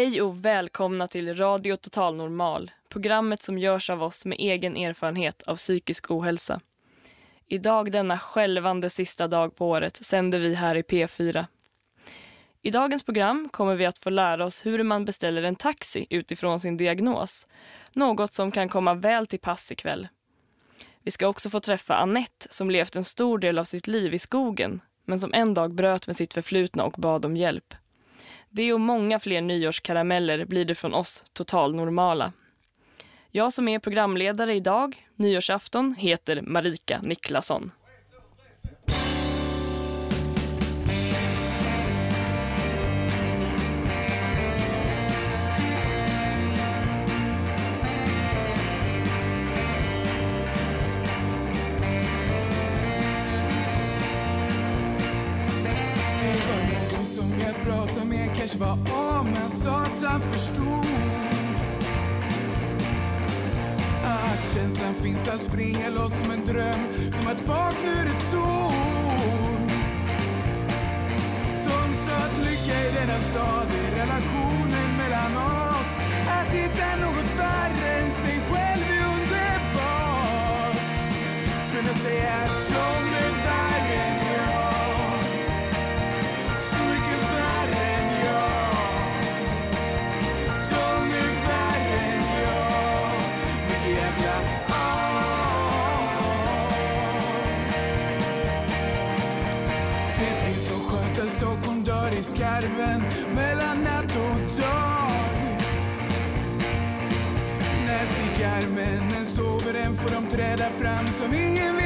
Hej och välkomna till Radio Total Normal, programmet som görs av oss med egen erfarenhet av psykisk ohälsa. Idag denna skälvande sista dag på året sänder vi här i P4. I dagens program kommer vi att få lära oss hur man beställer en taxi utifrån sin diagnos. Något som kan komma väl till pass ikväll. Vi ska också få träffa Annette som levt en stor del av sitt liv i skogen men som en dag bröt med sitt förflutna och bad om hjälp. Det och många fler nyårskarameller blir det från oss totalnormala. Jag som är programledare idag, nyårsafton, heter Marika Niklasson. Var av men satan förstod att känslan finns att springa loss som en dröm som att vakna ur ett sol. Som söt lycka i denna stad är relationen mellan oss. Att hitta något värre än sig själv är underbart. Kunna säga fram som ingen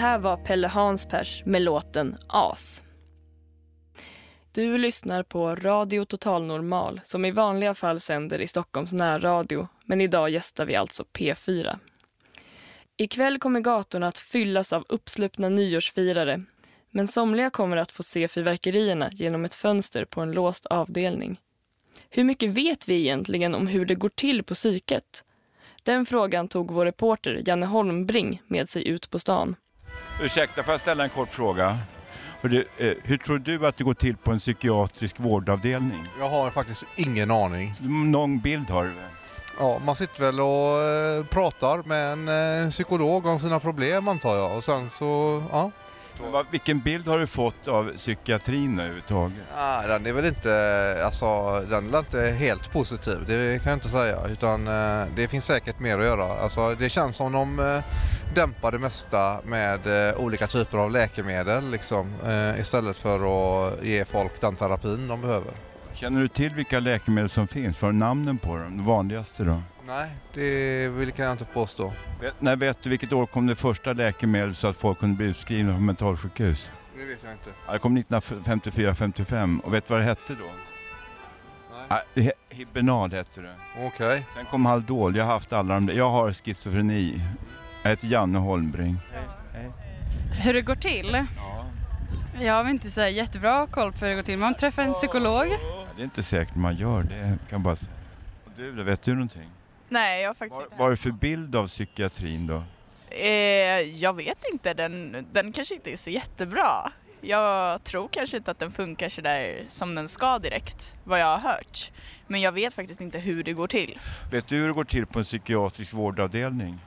här var Pelle Hanspers med låten As. Du lyssnar på Radio Total Normal som i vanliga fall sänder i Stockholms närradio, men idag gästar vi alltså P4. Ikväll kommer gatorna att fyllas av uppsluppna nyårsfirare, men somliga kommer att få se fyrverkerierna genom ett fönster på en låst avdelning. Hur mycket vet vi egentligen om hur det går till på psyket? Den frågan tog vår reporter Janne Holmbring med sig ut på stan. Ursäkta, får jag ställa en kort fråga? Du, eh, hur tror du att det går till på en psykiatrisk vårdavdelning? Jag har faktiskt ingen aning. Någon bild har du väl? Ja, man sitter väl och eh, pratar med en eh, psykolog om sina problem antar jag och sen så, ja. Men vad, vilken bild har du fått av psykiatrin överhuvudtaget? Ah, den är väl inte, alltså den är inte helt positiv, det kan jag inte säga. Utan eh, det finns säkert mer att göra. Alltså det känns som de eh, dämpar det mesta med eh, olika typer av läkemedel liksom. Eh, istället för att ge folk den terapin de behöver. Känner du till vilka läkemedel som finns? Vad är namnen på dem? De vanligaste då? Nej, det vill kan jag inte påstå. Vet, när vet du vilket år kom det första läkemedlet så att folk kunde bli utskrivna från mentalsjukhus? Det vet jag inte. Ja, det kom 1954-55 och vet du vad det hette då? Nej. Ja, Hibernal hette det. Okej. Sen kom Haldol, jag har haft alla de där. Jag har schizofreni. Jag heter Janne Holmbring. Hur det går till? Ja. Jag har inte så jättebra koll på hur det går till. Man träffar en psykolog. Det är inte säkert man gör det, kan jag bara säga. Och du vet du någonting? Nej, jag har faktiskt Vad inte. vad är det för bild av psykiatrin då? Eh, jag vet inte, den, den kanske inte är så jättebra. Jag tror kanske inte att den funkar så där som den ska direkt, vad jag har hört. Men jag vet faktiskt inte hur det går till. Vet du hur det går till på en psykiatrisk vårdavdelning?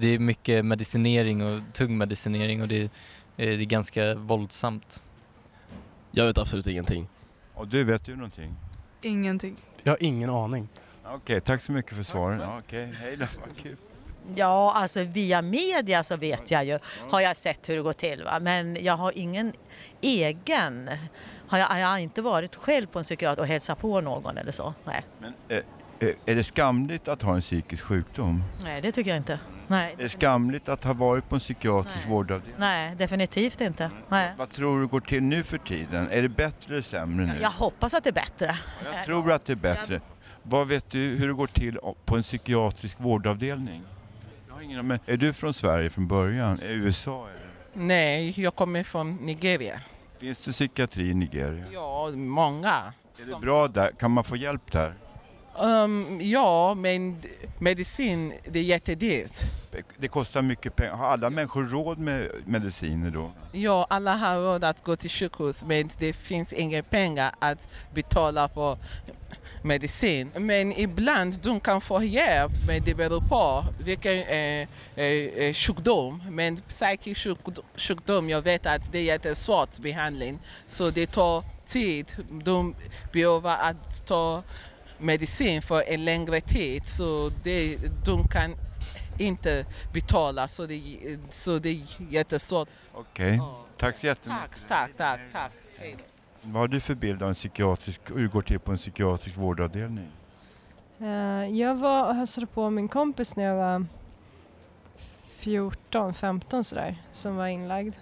Det är mycket medicinering och tung medicinering och det, är- eh, det är ganska våldsamt. Jag vet absolut ingenting. Och du, vet du någonting? Ingenting. Jag har ingen aning. Okej, tack så mycket för svaren. Ja, Okej, hej då, kul. Ja, alltså via media så vet jag ju, har jag sett hur det går till. Va? Men jag har ingen egen, har jag, har jag inte varit själv på en psykiater och hälsat på någon eller så. Nej, Men, eh, eh, är det skamligt att ha en psykisk sjukdom? Nej det tycker jag inte. Nej, Är det skamligt att ha varit på en psykiatrisk Nej. vårdavdelning? Nej definitivt inte. Nej. Vad tror du går till nu för tiden? Är det bättre eller sämre nu? Jag hoppas att det är bättre. Jag tror att det är bättre. Vad vet du hur det går till på en psykiatrisk vårdavdelning? Jag har ingen, men är du från Sverige från början? Är USA eller? Nej, jag kommer från Nigeria. Finns det psykiatri i Nigeria? Ja, många. Är det bra där? Kan man få hjälp där? Um, ja, men medicin det är jättedyrt. Det kostar mycket pengar. Har alla människor råd med mediciner då? Ja, alla har råd att gå till sjukhus men det finns inga pengar att betala på medicin. Men ibland de kan få hjälp men det beror på vilken eh, eh, eh, sjukdom. Men psykisk sjukd- sjukdom, jag vet att det är jättesvårt behandling så det tar tid. De behöver att ta medicin för en längre tid så det, de kan inte betala så det, så det är jättesvårt. Okej, tack så jättemycket. Tack, tack, tack, tack. Hej. Vad har du för bild av en psykiatrisk, hur det går till på en psykiatrisk vårdavdelning? Eh, jag var och hälsade på min kompis när jag var 14, 15 sådär, som var inlagd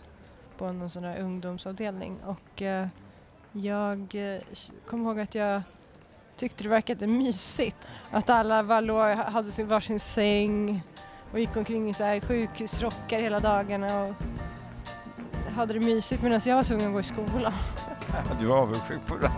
på någon sån där ungdomsavdelning. Och eh, jag eh, kom kommer ihåg att jag tyckte det verkade mysigt. Att alla bara låg, hade sin varsin säng och gick omkring i så här sjukhusrockar hela dagarna och hade det mysigt medan jag var tvungen att gå i skolan. Du är avundsjuk på det.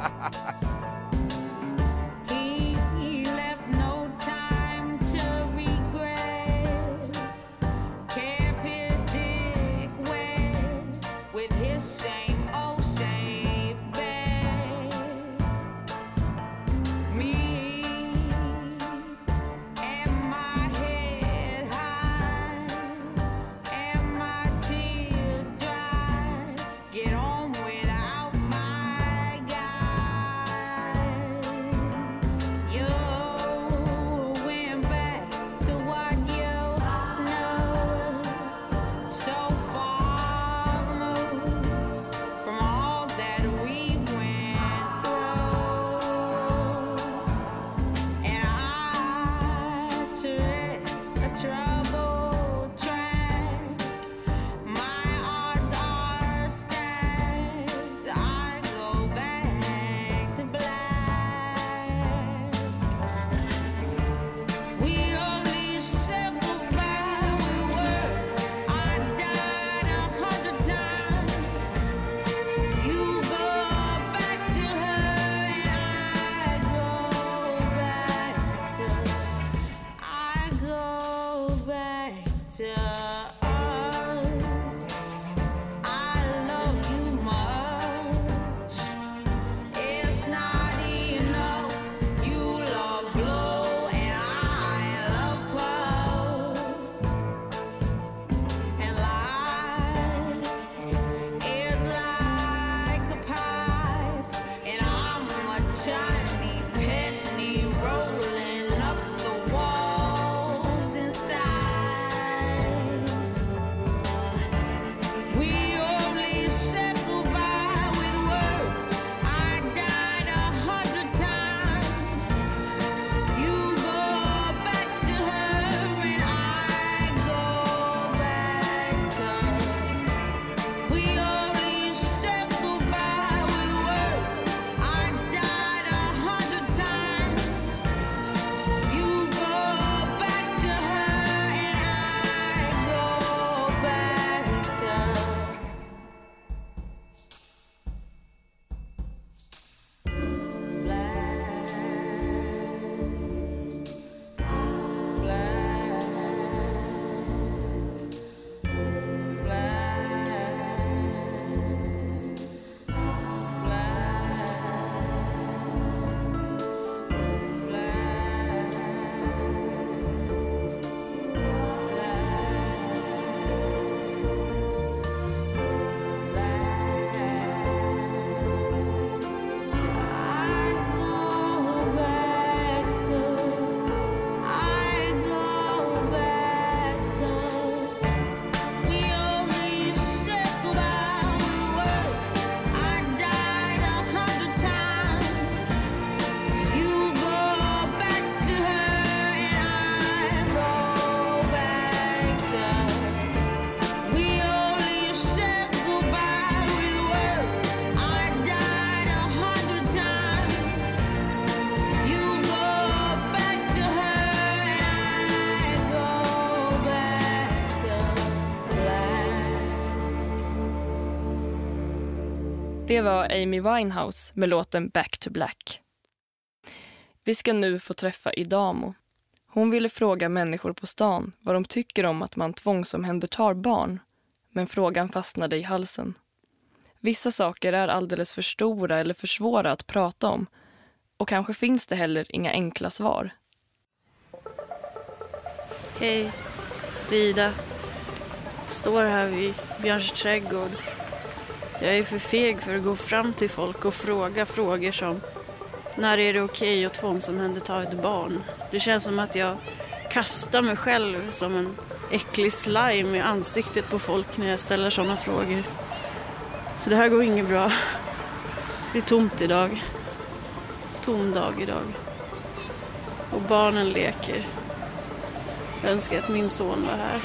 Det var Amy Winehouse med låten Back to Black. Vi ska nu få träffa Idamo. Hon ville fråga människor på stan vad de tycker om att man tvångsomhändertar barn. Men frågan fastnade i halsen. Vissa saker är alldeles för stora eller för svåra att prata om. Och kanske finns det heller inga enkla svar. Hej, det är Ida. Står här vid Björns trädgård. Jag är för feg för att gå fram till folk och fråga frågor som när är det okej att tvångsomhänderta ett barn? Det känns som att jag kastar mig själv som en äcklig slime i ansiktet på folk när jag ställer sådana frågor. Så det här går inget bra. Det är tomt idag. Tom dag idag. Och barnen leker. Jag önskar att min son var här.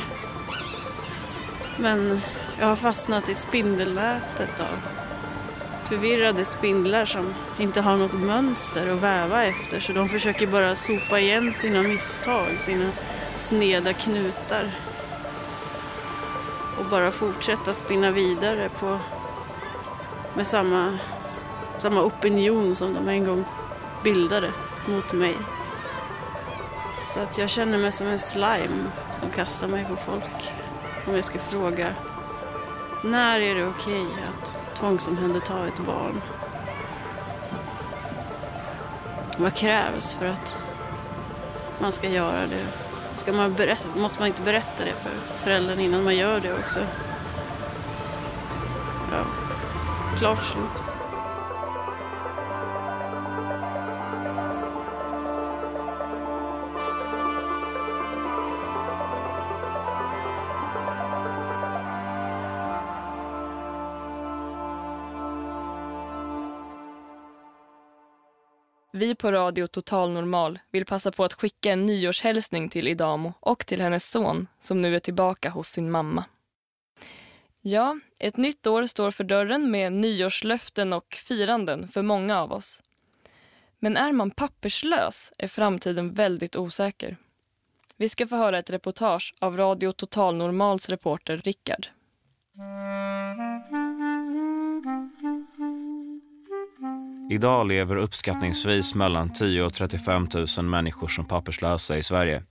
Men jag har fastnat i spindelnätet av förvirrade spindlar som inte har något mönster att väva efter så de försöker bara sopa igen sina misstag, sina sneda knutar och bara fortsätta spinna vidare på med samma, samma opinion som de en gång bildade mot mig. Så att jag känner mig som en slime som kastar mig på folk. Om jag ska fråga, när är det okej att tvångsomhänderta ett barn? Vad krävs för att man ska göra det? Ska man berätta, måste man inte berätta det för föräldern innan man gör det också? Ja, klart slut. Vi på Radio Total Normal vill passa på att skicka en nyårshälsning till Idamo och till hennes son som nu är tillbaka hos sin mamma. Ja, ett nytt år står för dörren med nyårslöften och firanden för många av oss. Men är man papperslös är framtiden väldigt osäker. Vi ska få höra ett reportage av Radio Total Normals reporter Rickard. Idag lever uppskattningsvis mellan 10 och 35 000 människor som papperslösa i Sverige.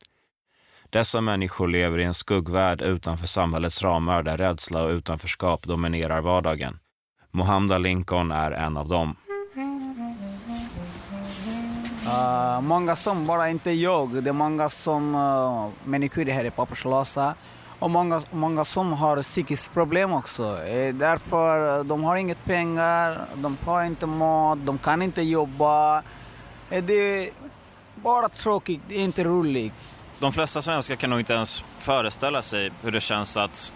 Dessa människor lever i en skuggvärld utanför samhällets ramar där rädsla och utanförskap dominerar vardagen. Mohamda Lincoln är en av dem. Uh, många som bara inte jag, det är många som uh, människor här är papperslösa. Och många, många som har psykiska problem också. Eh, därför eh, de har inget pengar, de har inte mat, de kan inte jobba. Eh, det är bara tråkigt, det är inte roligt. De flesta svenskar kan nog inte ens föreställa sig hur det känns att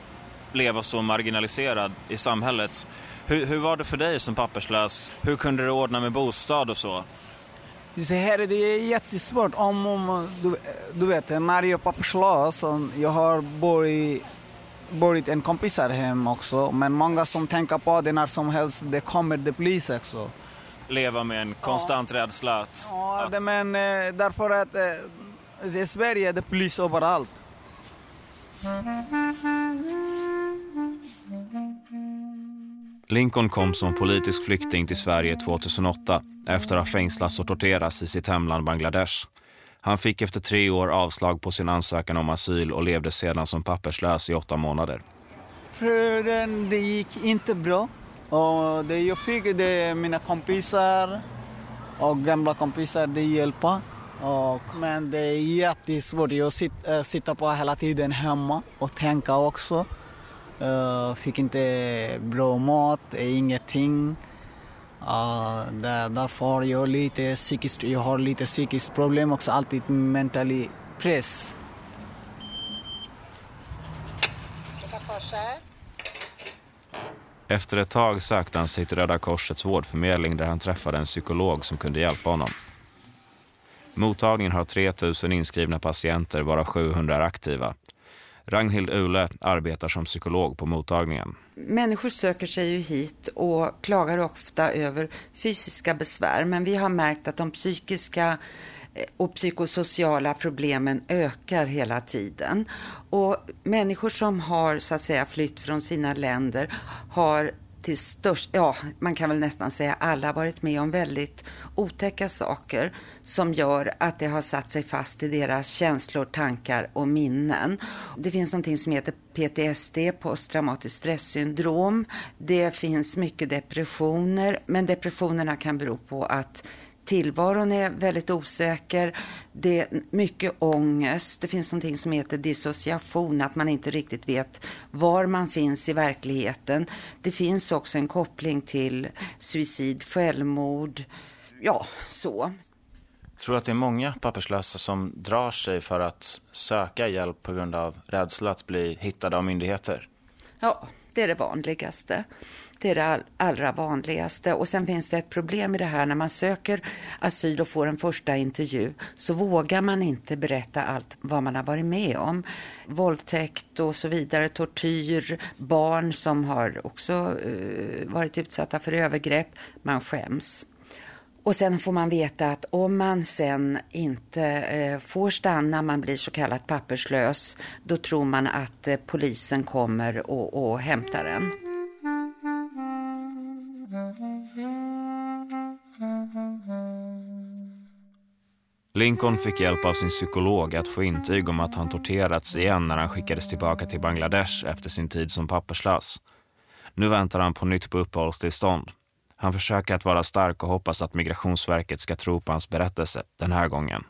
leva så marginaliserad i samhället. Hur, hur var det för dig som papperslös? Hur kunde du ordna med bostad och så? Så här är det jättesvårt. Om, om, du, du vet, när jag är papperslös, jag har bott bott en kompisar hem också, men många som tänker på det när som helst, det kommer det polis också. Leva med en konstant ja. rädsla att... Ja, att... Det, men eh, därför att eh, i Sverige är det polis överallt. Lincoln kom som politisk flykting till Sverige 2008 efter att ha fängslats och torterats i sitt hemland Bangladesh. Han fick efter tre år avslag på sin ansökan om asyl och levde sedan som papperslös i åtta månader. För det gick inte bra. Och det jag fick det mina kompisar och gamla kompisar det hjälpa. Och, men det är jättesvårt. Jag sitter, eh, sitter på hela tiden hemma och tänka också. Uh, fick inte bra mat, eh, ingenting. Eh, uh, där, därför jag lite psykiskt, jag har lite psykiskt problem också, alltid mental press. Efter ett tag sökte han sig till Röda Korsets vårdförmedling där han träffade en psykolog som kunde hjälpa honom. Mottagningen har 3 000 inskrivna patienter, varav 700 är aktiva. Ragnhild Ule arbetar som psykolog på mottagningen. Människor söker sig ju hit och klagar ofta över fysiska besvär men vi har märkt att de psykiska eh, och psykosociala problemen ökar hela tiden. Och människor som har så att säga flytt från sina länder har till störst, ja man kan väl nästan säga alla varit med om väldigt otäcka saker som gör att det har satt sig fast i deras känslor, tankar och minnen. Det finns någonting som heter PTSD, posttraumatiskt stresssyndrom. Det finns mycket depressioner, men depressionerna kan bero på att tillvaron är väldigt osäker. Det är mycket ångest. Det finns någonting som heter dissociation, att man inte riktigt vet var man finns i verkligheten. Det finns också en koppling till suicid, självmord, ja, så. Tror du att det är många papperslösa som drar sig för att söka hjälp på grund av rädsla att bli hittade av myndigheter? Ja, det är det vanligaste. Det är det allra vanligaste. Och sen finns det ett problem i det här när man söker asyl och får en första intervju så vågar man inte berätta allt vad man har varit med om. Våldtäkt och så vidare, tortyr, barn som har också uh, varit utsatta för övergrepp. Man skäms. Och sen får man veta att om man sen inte eh, får stanna, man blir så kallat papperslös, då tror man att eh, polisen kommer och, och hämtar en. Lincoln fick hjälp av sin psykolog att få intyg om att han torterats igen när han skickades tillbaka till Bangladesh efter sin tid som papperslös. Nu väntar han på nytt på uppehållstillstånd. Han försöker att vara stark och hoppas att Migrationsverket ska tro på hans berättelse den här gången.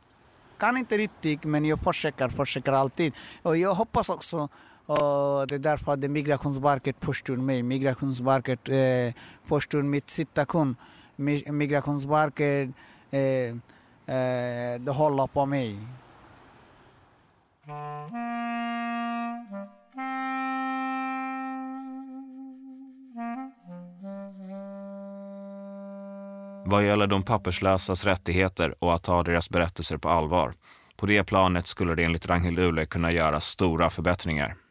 Kan inte riktigt, men jag försöker, försöker alltid. Och jag hoppas också och det är därför att Migrationsverket påstår mig. Migrationsverket eh, påstår mitt situation. Migrationsverket eh, eh, det håller på mig. Vad gäller de papperslösas rättigheter och att ta deras berättelser på allvar. På det planet skulle det enligt Ragnhild Ule kunna göra stora förbättringar.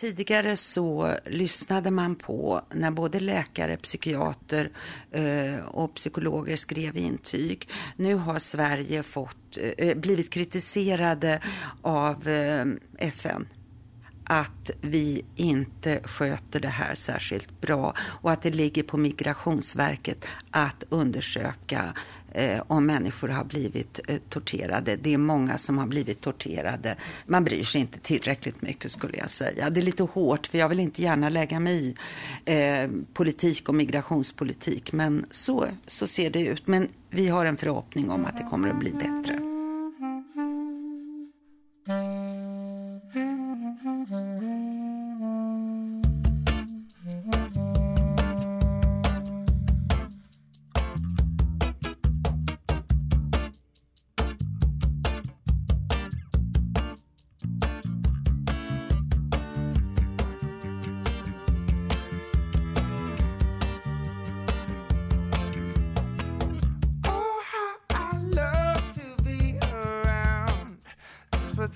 Tidigare så lyssnade man på när både läkare, psykiater eh, och psykologer skrev intyg. Nu har Sverige fått, eh, eh, blivit kritiserade av FN att vi inte sköter det här särskilt bra och att det ligger på Migrationsverket att undersöka eh, om människor har blivit eh, torterade. Det är många som har blivit torterade. Man bryr sig inte tillräckligt mycket skulle jag säga. Det är lite hårt för jag vill inte gärna lägga mig i eh, politik och migrationspolitik men så, så ser det ut. Men vi har en förhoppning om att det kommer att bli bättre.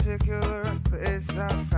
Particular place I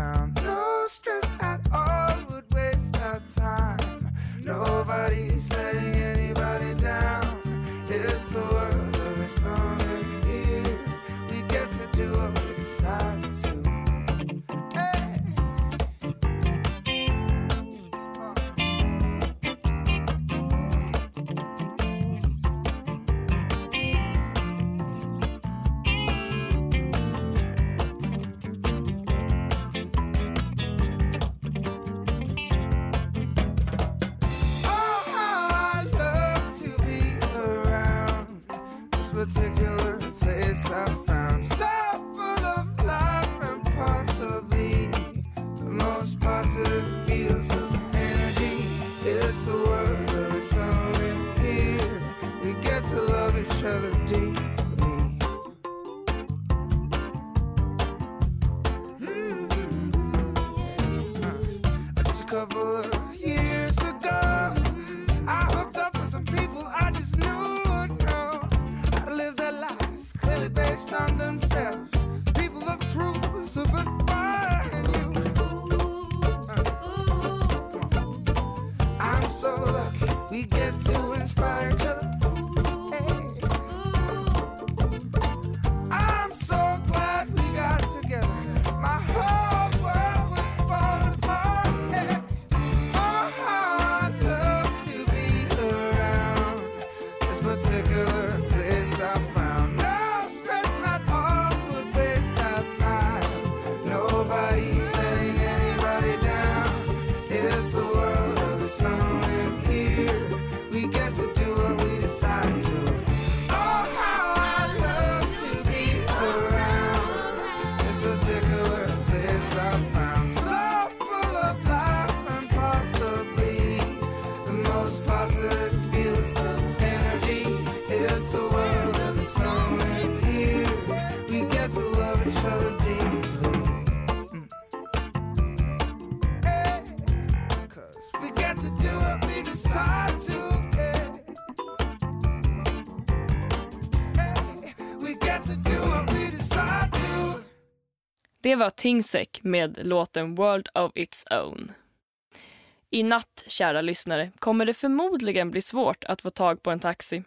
years ago, I hooked up with some people I just knew would know their lives clearly based on themselves. People of truth find you. I'm so lucky we get to inspire each other. Det var Tingsek med låten World of its own. I natt, kära lyssnare, kommer det förmodligen bli svårt att få tag på en taxi.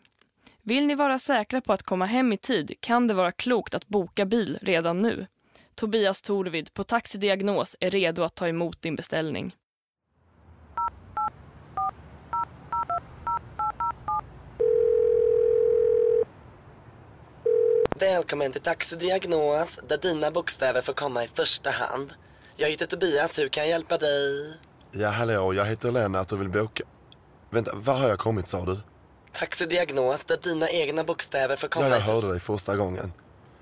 Vill ni vara säkra på att komma hem i tid kan det vara klokt att boka bil redan nu. Tobias Torvid på Taxidiagnos är redo att ta emot din beställning. Välkommen till Taxidiagnos där dina bokstäver får komma i första hand. Jag heter Tobias, hur kan jag hjälpa dig? Ja, hallå, jag heter Lennart och vill boka... Vänta, var har jag kommit sa du? Taxidiagnos där dina egna bokstäver får komma Ja, jag i... hörde dig första gången.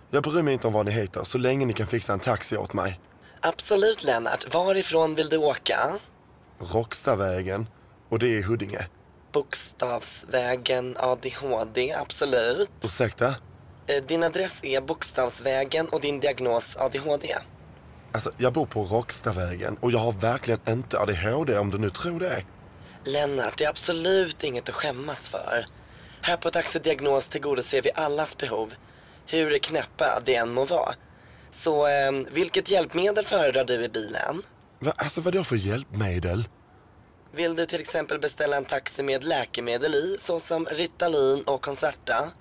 Jag bryr mig inte om vad ni heter, så länge ni kan fixa en taxi åt mig. Absolut Lennart, varifrån vill du åka? Rockstavägen, och det är i Huddinge. Bokstavsvägen ADHD, absolut. Ursäkta? Eh, Din adress är Bokstavsvägen och din diagnos ADHD. Alltså, jag bor på Rockstavägen och jag har verkligen inte ADHD om du nu tror det. Lennart, det är absolut inget att skämmas för. Här på Taxidiagnos tillgodoser vi allas behov, hur knäppa det än må vara. Så eh, vilket hjälpmedel föredrar du i bilen? Va, alltså vad då för hjälpmedel? Vill du till exempel beställa en taxi med läkemedel i, såsom Ritalin och Concerta?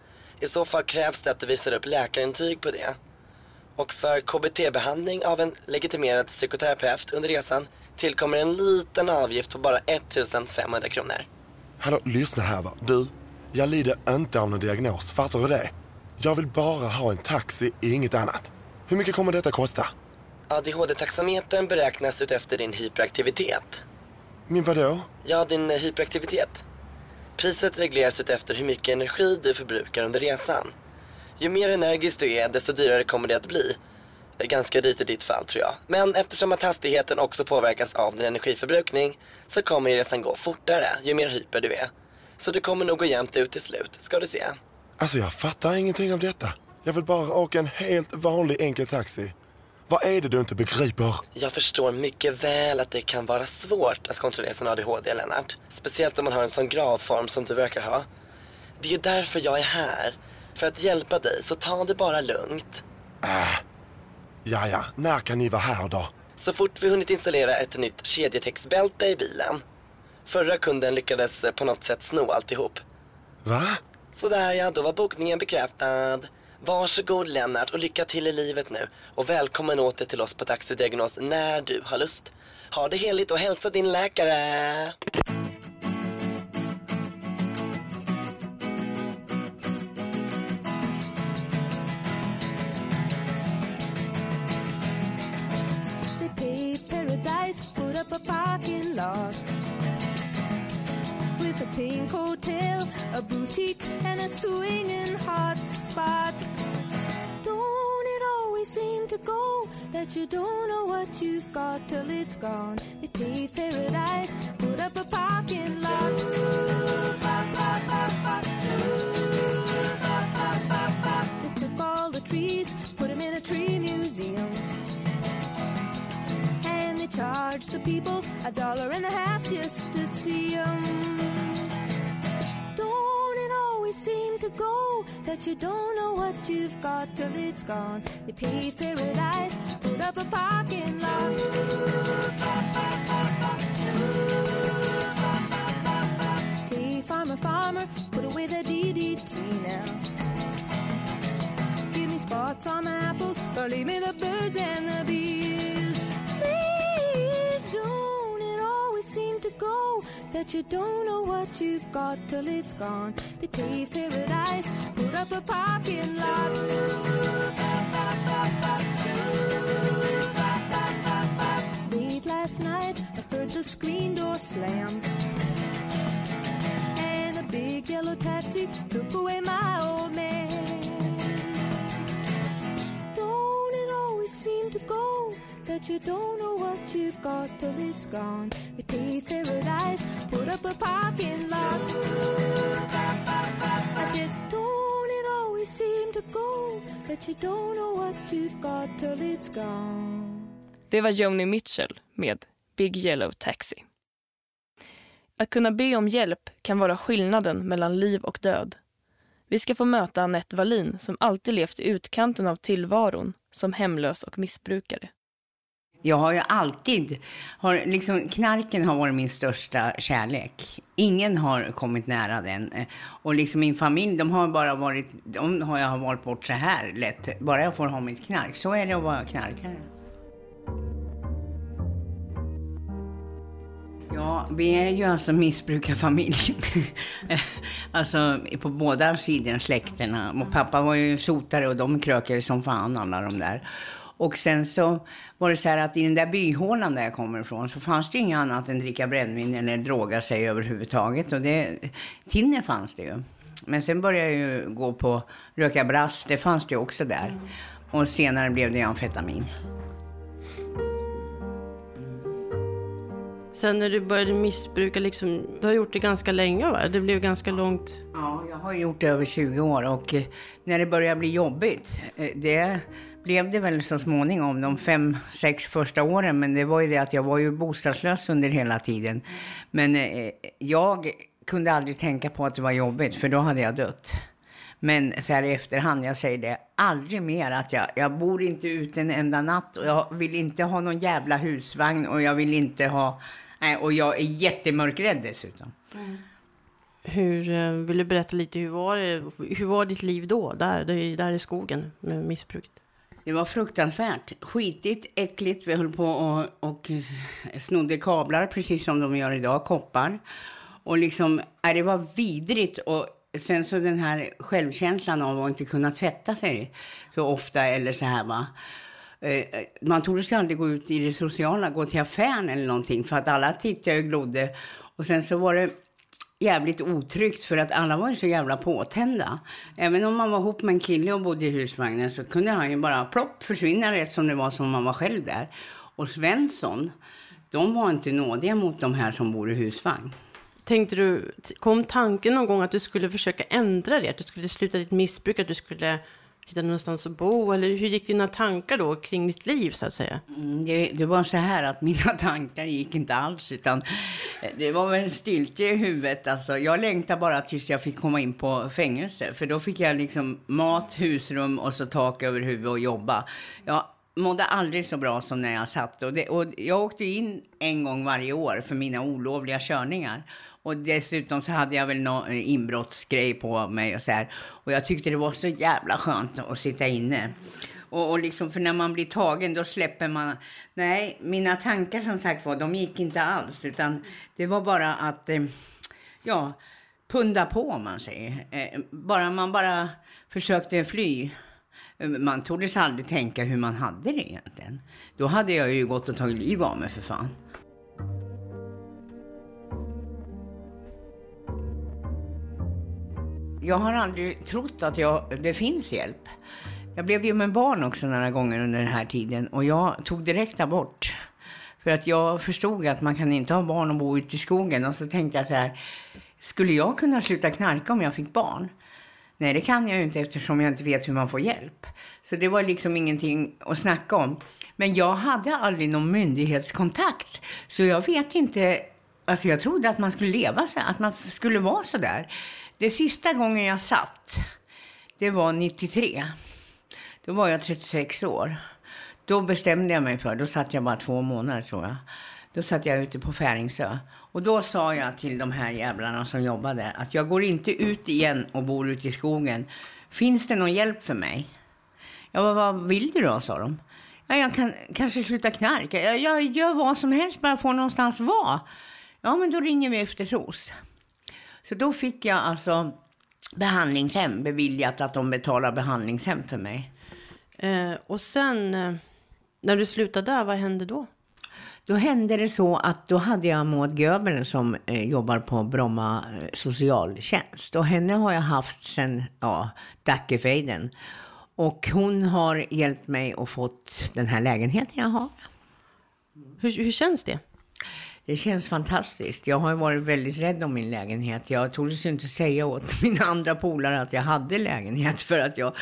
I så fall krävs det att du visar upp läkarintyg på det. Och för KBT-behandling av en legitimerad psykoterapeut under resan tillkommer en liten avgift på bara 1500 kronor. Hallå, lyssna här va. Du, jag lider inte av någon diagnos, fattar du det? Jag vill bara ha en taxi, inget annat. Hur mycket kommer detta kosta? ADHD-taxametern beräknas utefter din hyperaktivitet. Min vadå? Ja, din hyperaktivitet. Priset regleras utefter hur mycket energi du förbrukar under resan. Ju mer energisk du är, desto dyrare kommer det att bli. Det är ganska dyrt i ditt fall tror jag. Men eftersom att hastigheten också påverkas av din energiförbrukning så kommer ju resan gå fortare ju mer hyper du är. Så det kommer nog gå jämnt ut till slut, ska du se. Alltså jag fattar ingenting av detta. Jag vill bara åka en helt vanlig enkel taxi. Vad är det du inte begriper? Jag förstår mycket väl att det kan vara svårt att kontrollera sin ADHD, Lennart. Speciellt om man har en sån gravform som du verkar ha. Det är ju därför jag är här. För att hjälpa dig, så ta det bara lugnt. Äh. Ja, ja. När kan ni vara här då? Så fort vi hunnit installera ett nytt kedjetextbälte i bilen. Förra kunden lyckades på något sätt sno alltihop. Va? Sådär ja, då var bokningen bekräftad. Varsågod Lennart och lycka till i livet nu. Och välkommen åter till oss på Taxidiagnos när du har lust. Ha det heligt och hälsa din läkare. They paved paradise, put up a parking lot. A boutique, and a swinging hot spot. Don't it always seem to go that you don't know what you've got till it's gone? They paved paradise, put up a parking lot. They took all the trees, put them in a tree museum. And they charged the people a dollar and a half just to see 'em. Seem to go that you don't know what you've got till it's gone? They paved paradise, put up a parking lot. Hey, farmer, farmer, put away the DDT now. Give me spots on my apples, or leave me the birds and the bees. That you don't know what you've got till it's gone. They paved paradise, put up a parking lot. Late last night, I heard the screen door slam. And a big yellow taxi took away my old man. Don't it always seem to go that you don't know what you've got till it's gone? We paved paradise, put up a parking lot. I said, don't it always seem to go that you don't know what you've got till it's gone? Det var Joni Mitchell med Big Yellow Taxi. Att kunna be om hjälp kan vara skillnaden mellan liv och död. Vi ska få möta Annette Wallin som alltid levt i utkanten av tillvaron som hemlös och missbrukare. Jag har ju alltid, har, liksom, knarken har varit min största kärlek. Ingen har kommit nära den. Eh, och liksom min familj, de har bara varit, de har jag valt bort så här lätt. Bara jag får ha mitt knark. Så är det att vara knarkare. Ja, vi är ju alltså missbrukarfamilj. alltså på båda sidorna släkterna. Och pappa var ju sotare och de krökade som fan alla de där. Och sen så var det så här att i den där byhålan där jag kommer ifrån så fanns det inget annat än dricka brännvin eller droga sig överhuvudtaget. Och det, tinner fanns det ju. Men sen började jag ju gå på röka brass, det fanns det också där. Och senare blev det amfetamin. Sen när du började missbruka, liksom, du har gjort det ganska länge va? Det blev ganska långt. Ja, jag har gjort det över 20 år och eh, när det började bli jobbigt, eh, det blev det väl så småningom de fem, sex första åren. Men det var ju det att jag var ju bostadslös under hela tiden. Men eh, jag kunde aldrig tänka på att det var jobbigt för då hade jag dött. Men så här i efterhand, jag säger det, aldrig mer att jag, jag bor inte ute en enda natt och jag vill inte ha någon jävla husvagn och jag vill inte ha, nej, och jag är jättemörkrädd dessutom. Hur, eh, vill du berätta lite, hur var, det, hur var ditt liv då, där, där i skogen med missbruket? Det var fruktansvärt. Skitigt, äckligt. Vi höll på och, och snodde kablar, precis som de gör idag, koppar. Och liksom, äh, det var vidrigt. Och sen så den här självkänslan av att inte kunna tvätta sig så ofta eller så här va. Eh, Man trodde sig aldrig gå ut i det sociala, gå till affären eller någonting för att alla tittade och glodde. Och sen så var det jävligt otryggt för att alla var ju så jävla påtända. Även om man var ihop med en kille och bodde i husvagnen så kunde han ju bara plopp försvinna rätt som det var som man var själv där. Och Svensson, de var inte nådiga mot de här som bor i husvagn. Tänkte du, kom tanken någon gång att du skulle försöka ändra det? Att du skulle sluta ditt missbruk, att du skulle hittade någonstans att bo? Eller hur gick dina tankar då kring ditt liv så att säga? Mm, Det, det var så här att mina tankar gick inte alls utan eh, det var väl en stiltje i huvudet. Alltså, jag längtade bara tills jag fick komma in på fängelse för då fick jag liksom mat, husrum och så tak över huvudet och jobba. Jag mådde aldrig så bra som när jag satt och, det, och jag åkte in en gång varje år för mina olovliga körningar. Och dessutom så hade jag väl någon eh, inbrottsgrej på mig och så här. Och jag tyckte det var så jävla skönt att sitta inne. Och, och liksom, för när man blir tagen då släpper man... Nej, mina tankar som sagt var, de gick inte alls. Utan det var bara att, eh, ja, punda på om man säger. Eh, bara man bara försökte fly. Eh, man trodde sig aldrig tänka hur man hade det egentligen. Då hade jag ju gått och tagit liv av mig för fan. Jag har aldrig trott att jag, det finns hjälp. Jag blev ju med barn också några gånger under den här tiden och jag tog direkt abort. För att jag förstod att man kan inte ha barn och bo ute i skogen. Och så tänkte jag så här, skulle jag kunna sluta knarka om jag fick barn? Nej, det kan jag ju inte eftersom jag inte vet hur man får hjälp. Så det var liksom ingenting att snacka om. Men jag hade aldrig någon myndighetskontakt. Så jag vet inte, alltså jag trodde att man skulle leva så, att man skulle vara så där. Det sista gången jag satt, det var 93. Då var jag 36 år. Då bestämde jag mig för, då satt jag bara två månader tror jag. Då satt jag ute på Färingsö. Och då sa jag till de här jävlarna som jobbade att jag går inte ut igen och bor ute i skogen. Finns det någon hjälp för mig? Ja, vad, vad vill du då, sa de. Ja, jag kan kanske sluta knarka. Jag, jag gör vad som helst, bara få någonstans vara. Ja, men då ringer vi efter ROS. Så då fick jag alltså behandlingshem beviljat att de betalar behandlingshem för mig. Eh, och sen, eh, när du slutade där, vad hände då? Då hände det så att då hade jag Maud Göbel som eh, jobbar på Bromma eh, socialtjänst. Och henne har jag haft sedan ja, Dackefejden. Och hon har hjälpt mig och fått den här lägenheten jag har. Hur, hur känns det? Det känns fantastiskt. Jag har varit väldigt rädd om min lägenhet. Jag tordes inte säga åt mina andra polare att jag hade lägenhet för att jag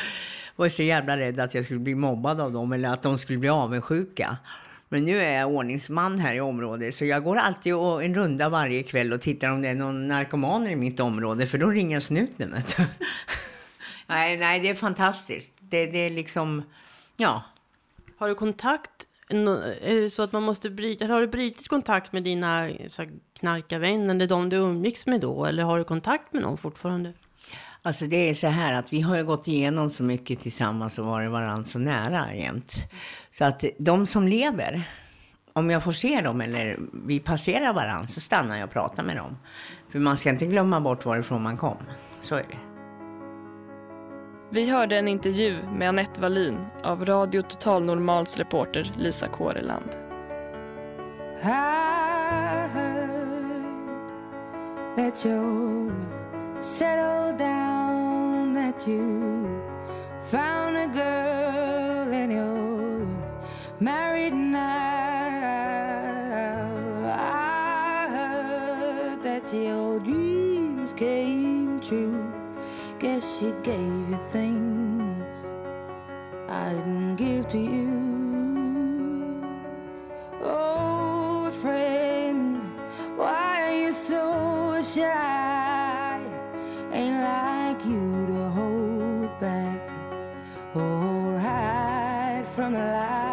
var så jävla rädd att jag skulle bli mobbad av dem eller att de skulle bli avundsjuka. Men nu är jag ordningsman här i området så jag går alltid och en runda varje kväll och tittar om det är någon narkomaner i mitt område för då ringer snuten. vet du. nej, nej, det är fantastiskt. Det, det är liksom, ja. Har du kontakt? Är det så att man måste bryta? Har du brutit kontakt med dina så knarkarvänner eller de du umgicks med då? Eller har du kontakt med någon fortfarande? Alltså det är så här att vi har ju gått igenom så mycket tillsammans och varit varandra så nära jämt. Så att de som lever, om jag får se dem eller vi passerar varandra så stannar jag och pratar med dem. För man ska inte glömma bort varifrån man kom. Så är det. Vi hörde en intervju med Anette Wallin av Radio Total Normals reporter Lisa Kåreland. I heard that you're settled down, that you found a girl and you're married now. I heard that your dreams came true. Guess she gave you things I didn't give to you. Old friend, why are you so shy? Ain't like you to hold back or hide from the light.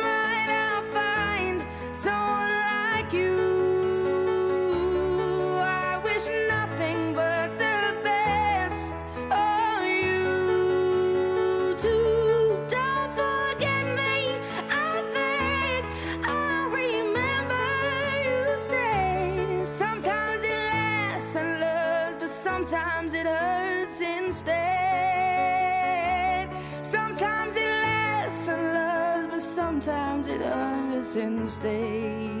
since day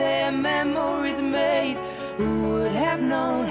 their memories made. Who would have known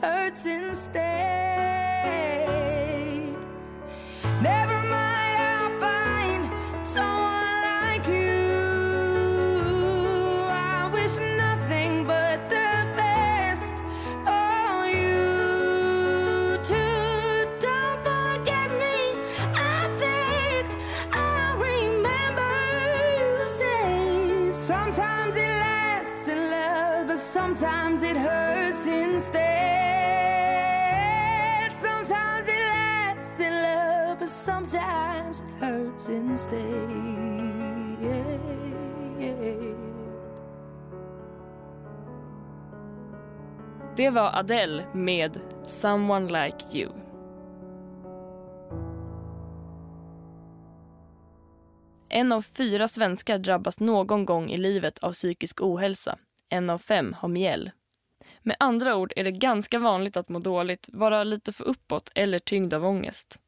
hurts instead. Det var Adele med Someone Like You. En av fyra svenskar drabbas någon gång i livet av psykisk ohälsa. En av fem har mjäll. Med andra ord är det ganska vanligt att må dåligt, vara lite för uppåt eller tyngd av ångest.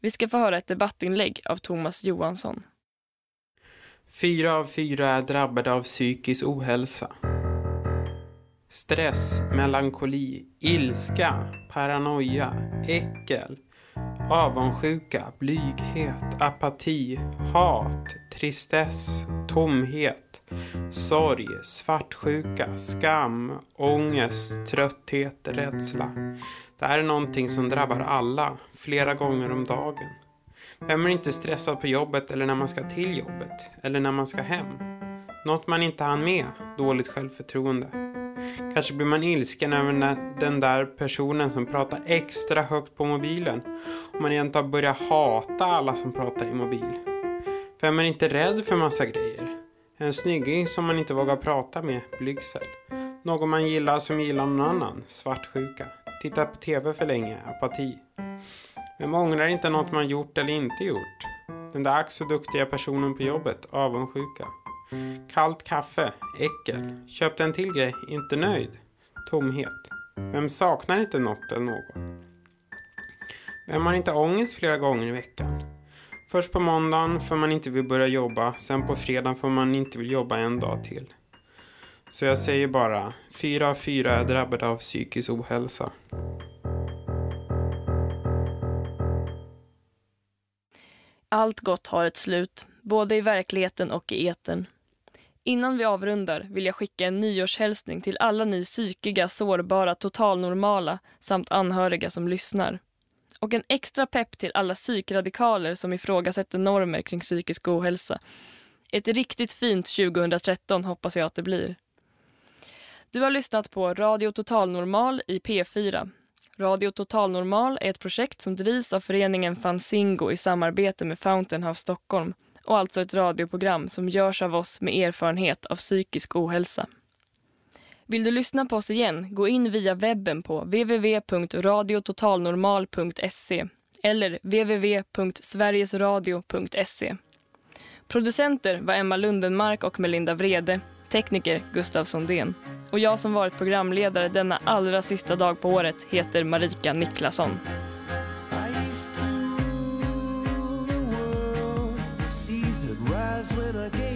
Vi ska få höra ett debattinlägg av Thomas Johansson. Fyra av fyra är drabbade av psykisk ohälsa. Stress, melankoli, ilska, paranoia, äckel, avundsjuka, blyghet, apati, hat, tristess, tomhet, sorg, svartsjuka, skam, ångest, trötthet, rädsla. Det här är någonting som drabbar alla, flera gånger om dagen. Vem är inte stressad på jobbet eller när man ska till jobbet? Eller när man ska hem? Något man inte hann med, dåligt självförtroende. Kanske blir man ilsken över den där personen som pratar extra högt på mobilen. Och man egentligen börjar hata alla som pratar i mobil. För är man inte rädd för massa grejer? En snygging som man inte vågar prata med, blygsel. Någon man gillar som gillar någon annan, svartsjuka. Titta på TV för länge, apati. Vem ångrar inte något man gjort eller inte gjort? Den där ack så duktiga personen på jobbet, avundsjuka. Kallt kaffe, äckel. Köpte en till grej, inte nöjd. Tomhet. Vem saknar inte något eller någon? Vem har inte ångest flera gånger i veckan? Först på måndagen för man inte vill börja jobba, sen på fredagen för man inte vill jobba en dag till. Så jag säger bara, fyra av fyra är drabbade av psykisk ohälsa. Allt gott har ett slut, både i verkligheten och i eten. Innan vi avrundar vill jag skicka en nyårshälsning till alla ni psykiga, sårbara, totalnormala samt anhöriga som lyssnar. Och en extra pepp till alla psykradikaler som ifrågasätter normer kring psykisk ohälsa. Ett riktigt fint 2013 hoppas jag att det blir. Du har lyssnat på Radio Total Normal i P4. Radio Total Normal är ett projekt som drivs av föreningen Fanzingo i samarbete med Fountain House Stockholm och alltså ett radioprogram som görs av oss med erfarenhet av psykisk ohälsa. Vill du lyssna på oss igen, gå in via webben på www.radiototalnormal.se eller www.sverigesradio.se. Producenter var Emma Lundenmark och Melinda Vrede, tekniker Gustav Sondén. Och jag som varit programledare denna allra sista dag på året heter Marika Niklasson. with when I.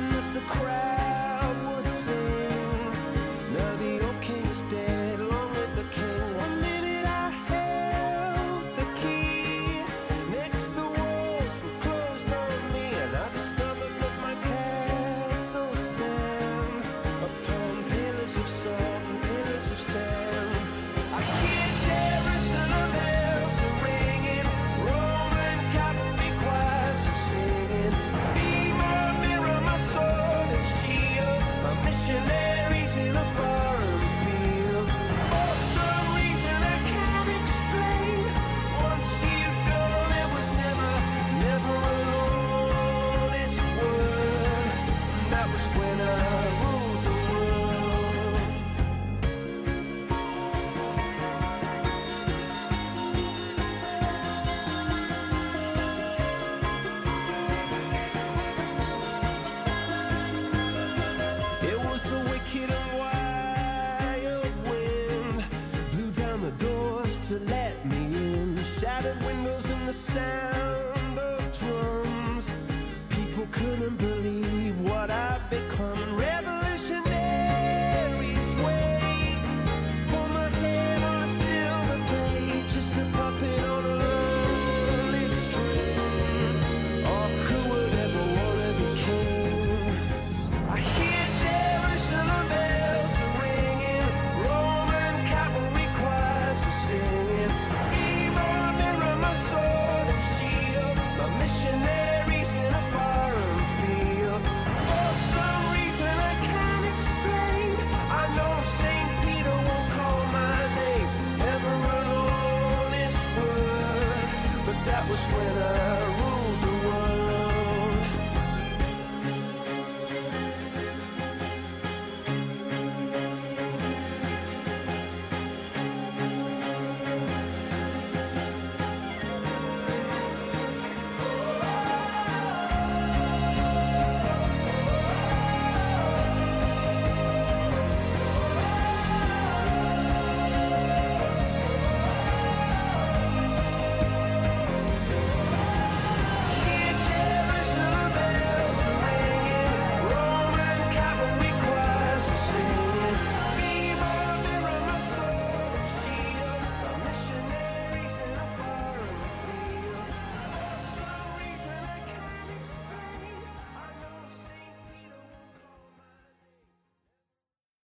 Miss the crowd.